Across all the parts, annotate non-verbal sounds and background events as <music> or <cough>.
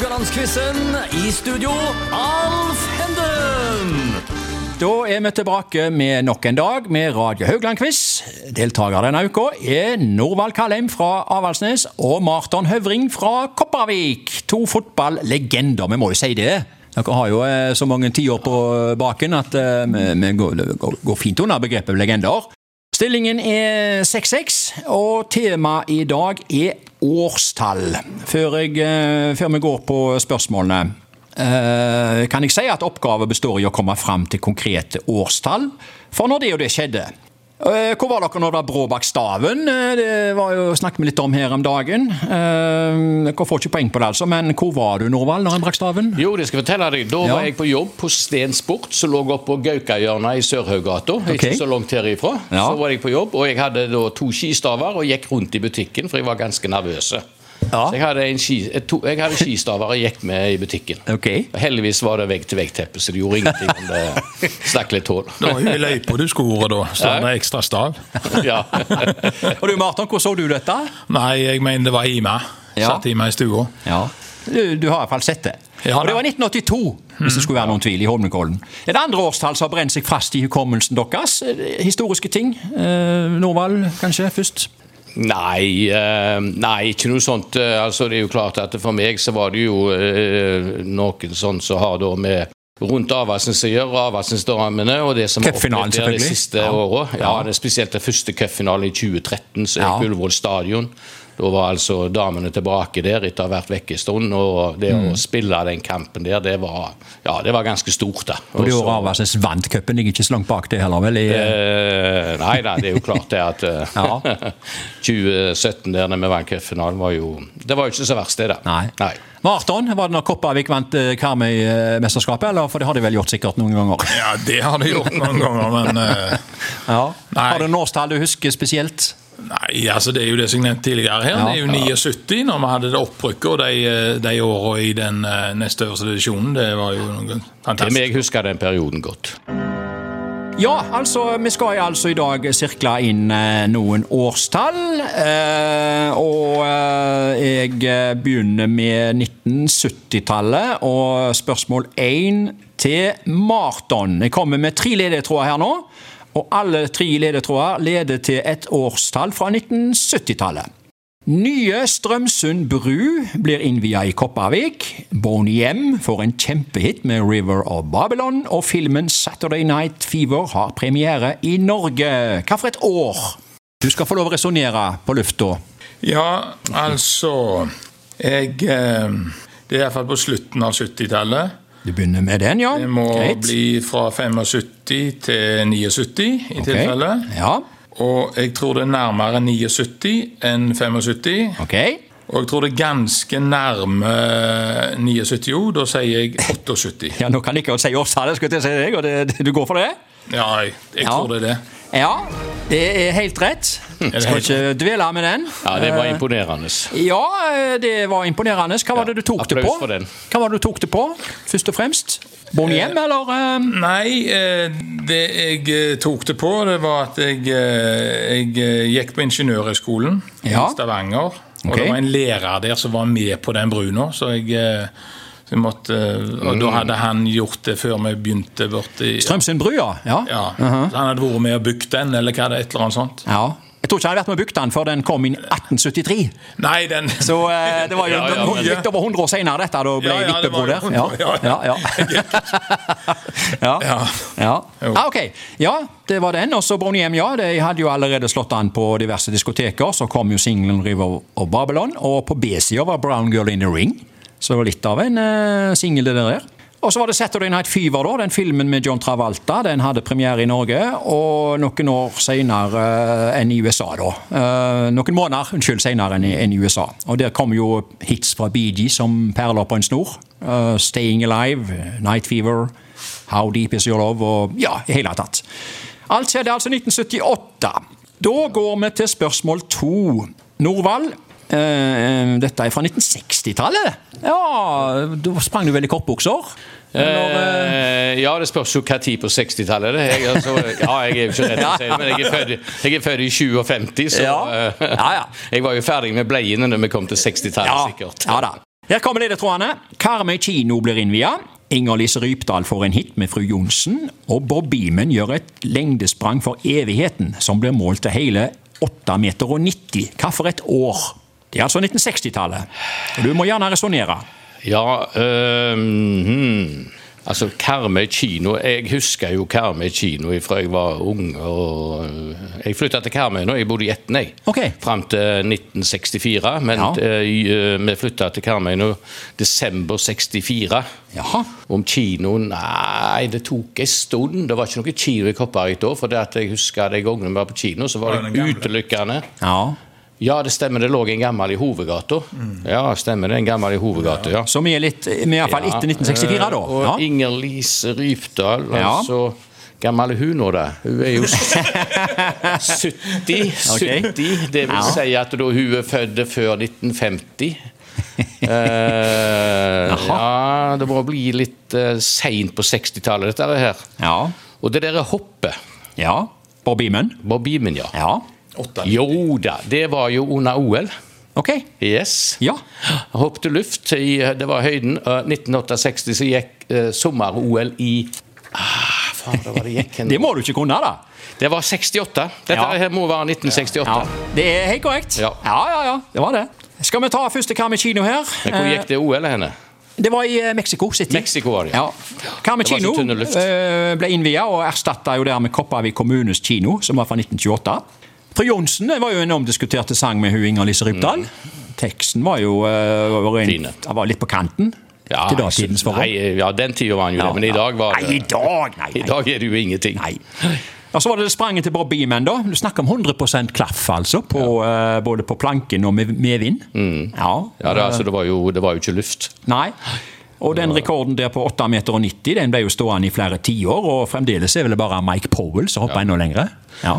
Haugalandsquizen. I studio, Alf Henden. Da er vi tilbake med nok en dag med Radio Haugland-quiz. Deltaker denne uka er Norvald Kalheim fra Avaldsnes og Marton Høvring fra Kopervik. To fotballegender, vi må jo si det. Dere har jo eh, så mange tiår på baken at eh, vi, går, går fint under begrepet legender. Stillingen er 6-6, og temaet i dag er årstall. Før, jeg, eh, før vi går på spørsmålene, eh, kan jeg si at oppgaven består i å komme fram til konkrete årstall for når det og det skjedde. Eh, Hvor var dere når det var brå bak staven? Eh, Det var jo snakket vi litt om her om dagen. Eh, Dere får ikke poeng på det, altså, men hvor var du, Norvald, når en brakk staven? Jo, det skal jeg fortelle deg. Da Ja. var jeg på jobb på Sten Sport, som lå oppe på Gaukahjørnet i Sørhaugata. Ikke Ok. så langt herifra. Ja. Så var jeg på jobb, og jeg hadde da to skistaver og gikk rundt i butikken, for jeg var ganske nervøs. Ja. Så jeg hadde, en ski, to, jeg hadde skistaver jeg gikk med i butikken. Okay. Heldigvis var det vegg-til-vegg-teppe, så det gjorde ingenting om det <laughs> stakk litt hull. Det var jo i løypa du skulle vært da, så Ja. er ekstra stav. Ja. <laughs> Og du, Marton, hvor så du dette? Nei, jeg mener det var Ima. Ja. Satt Ima i stua. Ja. Du, du har iallfall sett det. Ja, og det var 1982, hvis det skulle være noen tvil, i Holmenkollen. Et andre årstall som har brent seg fast i hukommelsen deres? Eh, Historiske ting? Eh, Norvald, kanskje, først? Nei, eh, nei, ikke noe sånt. Eh, altså, det er jo klart at For meg så var det jo eh, noen sånn som har da med rundt Avaldsens å gjøre, Avaldsens-damene og det som har opplevd der de siste Ja. åra. Ja, det er spesielt den første cupfinalen i 2013, så Ja. gikk Ullevål stadion. Da var altså damene tilbake der etter å ha vært vekke en stund. Og det Mm. å spille den kampen der, det var, ja, det var ganske stort. da. Og det året Avaldsnes vant cupen, ligger ikke så langt bak det heller, vel? I, Eh, nei da, det er jo klart det at eh, 2017 <laughs> der når vi vant cupfinalen, var jo Det var jo ikke så verst, det, da. Nei. Nei. Marton, var det når Kopervik vant eh, Karmøy-mesterskapet, eller? For det har de vel gjort sikkert noen ganger? Ja, det har de gjort noen ganger, men uh, <laughs> Ja. Nei. Har du en årstall du husker spesielt? Nei, altså det er jo det som jeg nevnte tidligere her. Ja. Det er jo 79 når vi hadde det opprykket, og de, eh, de åra i den eh, neste øverste divisjonen. Det var jo noe Til fantastisk. meg husker den perioden godt. Ja, altså, vi skal altså i dag sirkle inn eh, noen årstall. Eh, og jeg begynner med 1970-tallet og spørsmål 1 til Marton. Jeg kommer med tre ledetråder her nå. Og alle tre ledetråder leder til et årstall fra 1970-tallet. Nye Strømsund bru blir innvia i Kopervik. Boney får en kjempehit med River of Babylon, og filmen Saturday Night Fever har premiere i Norge. Hva for et år? Du skal få lov å resonnere på lufta. Ja, altså Jeg eh, Det er iallfall på slutten av 70-tallet. Du begynner med den, ja? Det må Greit. bli fra 75 til 79 i okay. tilfelle. Ja, Og jeg tror det er nærmere 79 enn 75. Okay. Og jeg tror det er ganske nærme 79 jo. Da sier jeg 78. <laughs> Ja, Nå kan jeg ikke si årstallet, skulle jeg si deg, og det, du går for det? Ja, jeg, jeg Ja. tror det er det. Ja, det er helt rett. det Skal ikke dvele med den. Ja, det var imponerende. Ja, det var imponerende. Hva var det du tok det applaus på? for den. Hva var det du tok det på, først og fremst? Bonnie eh, eller? eh, Nei, eh, det jeg eh, tok det på, det var at jeg, eh, jeg eh, gikk på Ingeniørhøgskolen Ja. i Stavanger. Og okay. det var en lærer der som var med på den bruna, eh, så jeg måtte Og da hadde han gjort det før vi begynte borti Strømsundbrua? Ja. Ja, så Han hadde vært med og bygd den, eller hva det er, et eller annet sånt. ja. Jeg tror ikke han hadde vært med og bygd den før den kom i 1873. Nei, den Så uh, det var jo <laughs> Ja, ja, men- litt over 100 år senere dette da ble Ja, ja, vippebro der. Ja, ja, ja, ja. <laughs> ja. ja. Ja. ja. Ah, ok. Ja, det var den. Og så Bonnie ja. De hadde jo allerede slått an på diverse diskoteker. Så kom jo singelen 'River of Babylon', og på B-sida var 'Brown Girl in the Ring'. Så det var litt av en eh, singel, det der. Og så var det 'Saturday Night Fever', da, den filmen med John Travalta. Den hadde premiere i Norge, og noen år senere enn i USA, da. Eh, noen måneder unnskyld, senere enn i, USA. Og der kom jo hits fra Bee Gees som perler på en snor. Eh, 'Staying Alive', 'Night Fever', 'How Deep Is Your Love', og ja, i hele tatt. Alt skjedde altså 1978. Da går vi til spørsmål to. Norvald, eh, dette er fra 1960-tallet. Ja, da sprang du vel i kortbukser? Eller, eh, Eh, ja, det spørs jo hva tid på 60-tallet det er. Altså, ja, jeg er jo ikke for å si det, men jeg er født, jeg er født i 57, så Ja. eh, Ja, ja. jeg var jo ferdig med bleiene når vi kom til 60-tallet, ja, sikkert. ja da. Her kommer ledetrådene. Karmøy kino blir innvia. Inger-Lise Rypdal får en hit med fru Johnsen. Og Bob Beaman gjør et lengdesprang for evigheten, som blir målt til hele 8,90 meter Hva for et år? Det er altså 1960-tallet. Du må gjerne resonnere. Ja øh, hmm. Altså, Karmøy kino Jeg husker jo Karmøy kino fra jeg var ung. og Jeg flytta til Karmøy nå, jeg bodde i Etne Ok. fram til 1964. Men Ja. øh, vi flytta til Karmøy nå desember 64. Jaha. Om kinoen Nei, det tok en stund. Det var ikke noe kino i Kopervik da. For det at jeg husker de gangene vi var på kino, så var det utelukkende Ja. Ja, det stemmer. Det lå en gammel i hovedgata. Ja, stemmer det. En gammel i hovedgata, ja. Som er litt Iallfall ja. etter 1964, da. Eh, Og Ja. Inger-Lise Rypdal, Ja. altså Gammel er hun nå, da? Hun er jo 70. 70 <laughs> det vil si at da hun er født før 1950. uh, <laughs> ja, det må bli litt uh, seint på 60-tallet, dette her. Ja. Og det derre hoppet ja. Bob Beeman. Bob Beeman, ja. Ja. Jo da, det var jo under OL. Ok. Yes. Ja. Hopp til luft, i, det var høyden. Uh, 1968 så gikk eh, sommer-OL i ah, faen, det var det gikk. <laughs> Det må du ikke kunne, da. Det var 68. Dette Ja. her må være 1968. Ja, Det er helt korrekt. Ja. ja, ja. ja. Det var det. Skal vi ta første Karmøy kino her? Men hvor gikk det OL henne? Eh, Det var i eh, Mexico City. Mexico var det. Ja. Det kino eh, ble innvia og erstatta jo dermed Kopervik kommunes kino, som var fra 1928. Fru Johnsen det var jo en omdiskuterte sang med hun Inger-Lise Rypdal. Teksten var jo uh, Mm. Var litt på kanten Ja, til datidens forhold. Nei, ja, den tida var han jo det, men i dag var det Nei, i dag, nei, I dag er det jo ingenting. Nei. Og så var det det spranget til Bob Beaman, da. Du snakker om 100% klaff, altså. På, eh, både på planken og med medvind. Ja. Mm. Ja, det, altså, det, var jo, det var jo ikke luft. Nei. Og den rekorden der på 8,90 meter den ble jo stående i flere tiår, og fremdeles er vel bare Mike Powell som hopper enda lengre. Ja.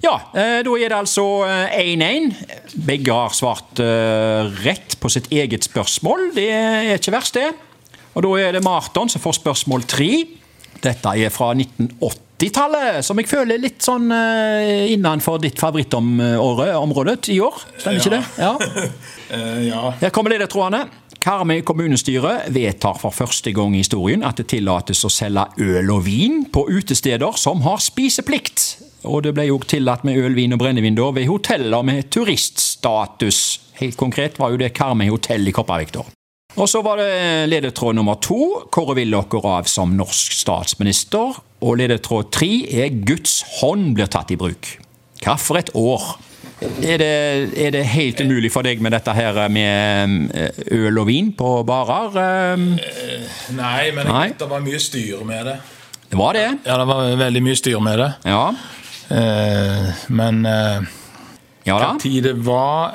Ja, eh, da er det altså eh, 1-1. Begge har svart eh, rett på sitt eget spørsmål. Det er ikke verst, det. Og da er det Marton som får spørsmål tre. Dette er fra 1980-tallet, som jeg føler er litt sånn eh, innenfor ditt favorittområde i år. Stemmer ikke det? Ja. <laughs> Eh, ja. Her kommer ledetrådene. Karmøy kommunestyre vedtar for første gang i historien at det tillates å selge øl og vin på utesteder som har spiseplikt. Og det ble jo tillatt med øl, vin og brennevin da ved hoteller med turiststatus. Helt konkret var jo det Karmøy hotell i Kopervik da. Og så var det ledetråd nummer to. Hvor Willoch dere av som norsk statsminister? Og ledetråd tre er Guds hånd blir tatt i bruk. Hva for et år? Er det, er det helt umulig for deg med dette her med eh, øl og vin på barer? Eh, Nei, men Nei. det var mye styr med det. Det var det? Ja, det var veldig mye styr med det. Ja. Eh, men eh, Ja hva tid det var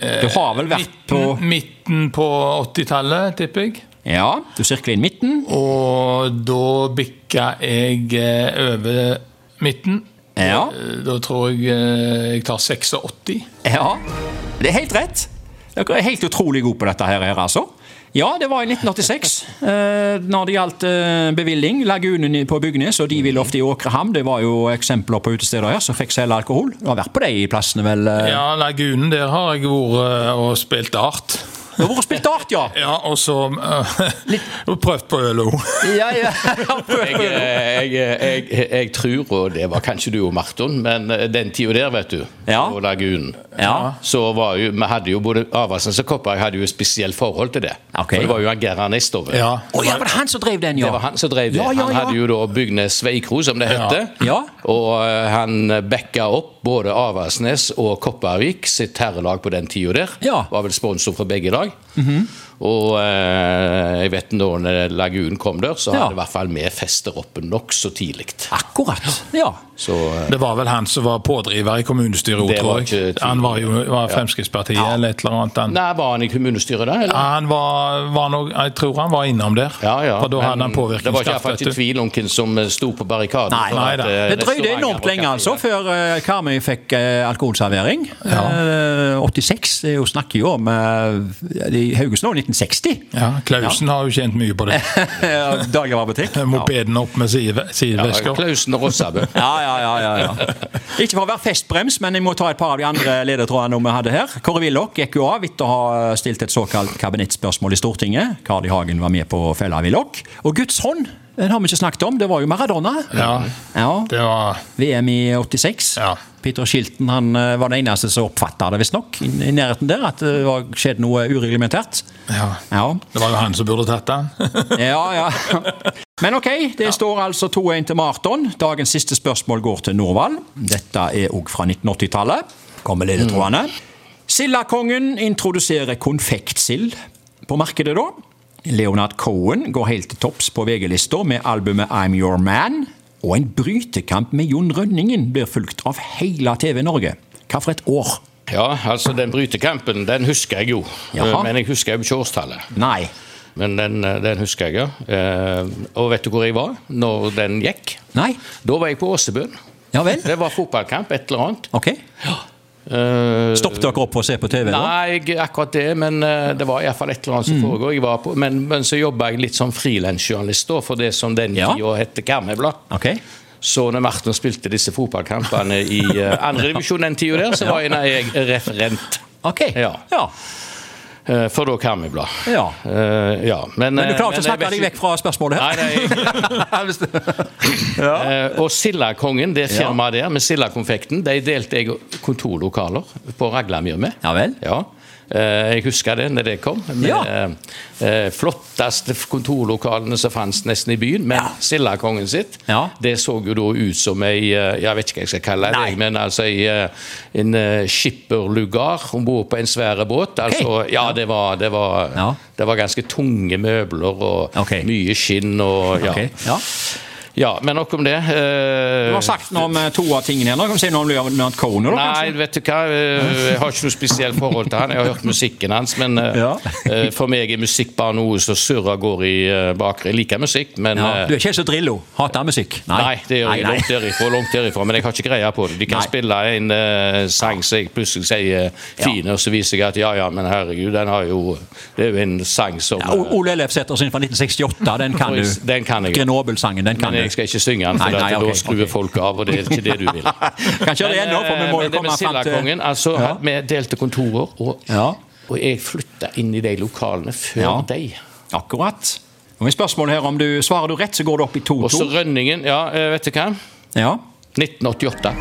Du har vel vært på midten, midten på 80-tallet, tipper jeg. Ja, du sirkler inn midten. Og da bikka jeg eh, over midten. Ja. Eh, Da tror jeg eh, jeg tar 86. Ja. Det er helt rett. Dere er helt utrolig gode på dette her, altså. Ja, det var i 1986. Eh, når det gjaldt eh, bevilgning, Lagunen på Bygnes og de ville ofte i Åkrehamn, det var jo eksempler på utesteder her som fikk selge alkohol. Du har vært på de plassene, vel? eh? Ja, Lagunen, der har jeg vært eh, og spilt dart. Du har vært og spilt dart, ja! Ja, og så uh, <laughs> prøvd på øl òg. Ja, ja. <laughs> Jeg, jeg, jeg, jeg tror, og det var kanskje du og Marton, men eh, den tida der, vet du, Ja. på Lagunen Ja. Så var jo, vi hadde jo både Avaldsnes og Kopervik hadde jo et spesielt forhold til det. Okay. For det var jo Gerhard Nestove. Ja. Oh, ja, var det han som drev den, ja? Det var han som drev det. Ja, ja, Han hadde jo da Bygnes Veikro, som det hette. Ja. Og uh, han backa opp både Avaldsnes og Kopervik sitt herrelag på den tida der. Ja. Var vel sponsor for begge lag. Mm-hmm. Og eh, jeg vet når Lagunen kom der, så Ja. hadde i hvert fall vi fester oppe nokså tidlig. Akkurat. Ja. Så eh, Det var vel han som var pådriver i kommunestyret òg, tror jeg. Han var jo var Fremskrittspartiet eller et eller annet. Han, Nei, Var han i kommunestyret da? eller? han var, var nok, jeg tror han var innom der. Ja, ja. For da hadde han påvirkningskraft. Det var ikke, i hvert fall vet ikke tvil om hvem som eh, sto på barrikaden. Nei, nei at, da. eh, Det drøyde enormt lenge altså før eh, Karmøy fikk eh, alkoholservering. Eh, 86 det er jo snakker jo om eh, i Haugesund nå, 1960. Ja, Klausen har jo tjent mye på det. <laughs> Dagligvarebutikk. <laughs> Mopeden opp med sidevesker. Ja. Klausen og Rossabø. <laughs> Ja, ja, ja, ja, ja. Ikke for å være festbrems, men jeg må ta et par av de andre ledetrådene vi hadde her. Kåre Willoch gikk jo av etter å ha stilt et såkalt kabinettspørsmål i Stortinget. Carl I. Hagen var med på å felle Willoch. Og Guds hånd den har vi ikke snakket om, det var jo Maradona. Ja, Ja, det var VM i 86. Ja. Peter Shilton han eh, var den eneste som oppfatta det, visstnok, i nærheten der, at det var skjedd noe ureglementert. Ja. Ja. Det var jo han som burde tatt den. <laughs> Ja, ja. Men ok, det står altså 2-1 til Marton. Dagens siste spørsmål går til Norvald. Dette er òg fra 1980-tallet. Kommer ledetrådene. Sildakongen introduserer konfektsild på markedet da. Leonard Cohen går helt til topps på VG-lista med albumet I'm Your Man. Og en brytekamp med Jon Rønningen blir fulgt av hele TV Norge. Hva for et år? Ja, altså den brytekampen, den husker jeg jo. Jaha. Men jeg husker jo ikke årstallet. Nei. Men den, den husker jeg, ja. Eh, Og vet du hvor jeg var når den gikk? Nei? Da var jeg på Åsebøen. Ja vel? Det var fotballkamp, et eller annet. Ok. Eh, Stoppet dere opp å se på TV? da? Nei, jeg- akkurat det, men uh, det var iallfall et eller annet Mm. som foregår. Var på, men, men så jobba jeg litt som frilansjournalist da, for det som den Ja. tida het Karmøyblad. Okay. Så når Martin spilte disse fotballkampene i uh, andredivisjon den tida der, så var jeg, jeg referent Ok. Ja. ja. Eh, for da Karmøyblad. Ja. Uh, ja, men, Men du eh, klarer ikke å snakke deg vekk fra spørsmålet Nei, her? <laughs> ja. uh, og Sildakongen, det firmaet der med Sildakonfekten, de delte jeg kontorlokaler på Raglamyr med. Ja vel? Ja. Eh, Jeg husker det når det kom. Med Ja. eh, eh, flotteste kontorlokalene som fantes nesten i byen. Men Ja. Sildakongen sitt, Ja. det så jo da ut som ei Jeg vet ikke hva jeg skal kalle Nei. det, men altså ei, en skipperlugar om bord på en svær båt. Altså, ja, det var, det, var, Ja. det var ganske tunge møbler og okay. mye skinn og ja. Ok, ja. men nok om det. Eh, Du har sagt noe om eh, to av tingene nå. Kan si noe om Leonard Cohen? da, Nei, kanskje? vet du hva. eh, Jeg har ikke noe spesielt forhold til han. Jeg har hørt musikken hans, men Ja. for meg er musikk bare noe som surrer går i bakre. Jeg liker musikk, men Ja. Du er ikke så Drillo? Hater musikk? Nei, det gjør jeg Nei, langt derifra, langt derifra, men jeg har ikke greie på det. De kan Nei. spille en uh, sang som jeg plutselig sier fin, og så viser jeg at ja, ja, men herregud, den har jo Det er jo en sang som Ja, Ole Ellefsæter sin fra 1968, den kan du. Den kan jeg. Grenoble-sangen, den kan du. Jeg skal ikke synge den, for Nei, nei, at ok, da skrur okay. folk av, og det er ikke det du vil. <laughs> Kan kjøre det ennå, for vi må jo komme fram til altså, Ja. Vi delte kontorer, og, Ja. og jeg flytta inn i de lokalene før Ja. deg. Akkurat. Og med spørsmålet her om du Svarer du rett, så går det opp i Og så 2-2. Rønningen, ja, eh, vet du hva? Ja. 1988.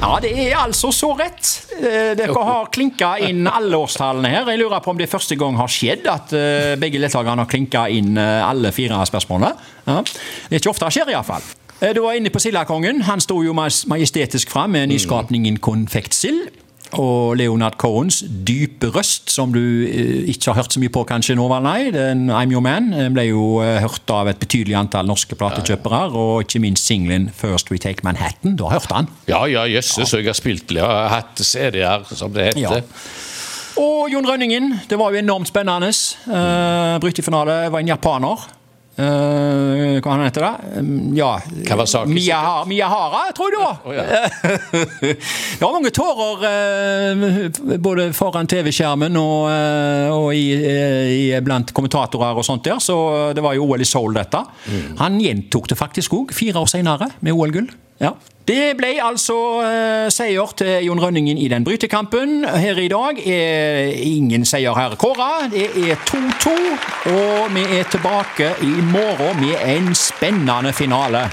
ja, det er altså så rett. Eh, Dere har klinka inn alle årstallene her. Jeg lurer på om det første gang har skjedd at eh, begge deltakerne har klinka inn eh, alle fire spørsmålene. Ja. Det er ikke ofte det skjer, iallfall. Du var inne på Sildakongen. Han sto jo majestetisk fram med nyskapningen konfektsild. Og Leonard Cohens dype røst, som du eh, ikke har hørt så mye på kanskje, nå, nei, den I'm Your Man, eh, ble jo eh, hørt av et betydelig antall norske platekjøpere, og ikke minst singelen First We Take Manhattan. Du har hørt han. Ja, ja, jøsses, og jeg har spilt. Jeg har hatt CD-er, som det heter. Ja. Og Jon Rønningen, det var jo enormt spennende. Uh, Brytefinale var en japaner. Eh, hva han heter det? Um, ja Miyahara, Miyahara, tror jeg det var. Ja. <laughs> det var mange tårer eh, både foran TV-skjermen og, eh, og i, i, blant kommentatorer og sånt der, så det var jo OL i Seoul, dette. Mm. Han gjentok det faktisk òg, fire år senere, med OL-gull. Ja. Det ble altså eh, seier til Jon Rønningen i den brytekampen. Her i dag er ingen seier her kåra. Det er 2-2, og vi er tilbake i morgen med en spennende finale.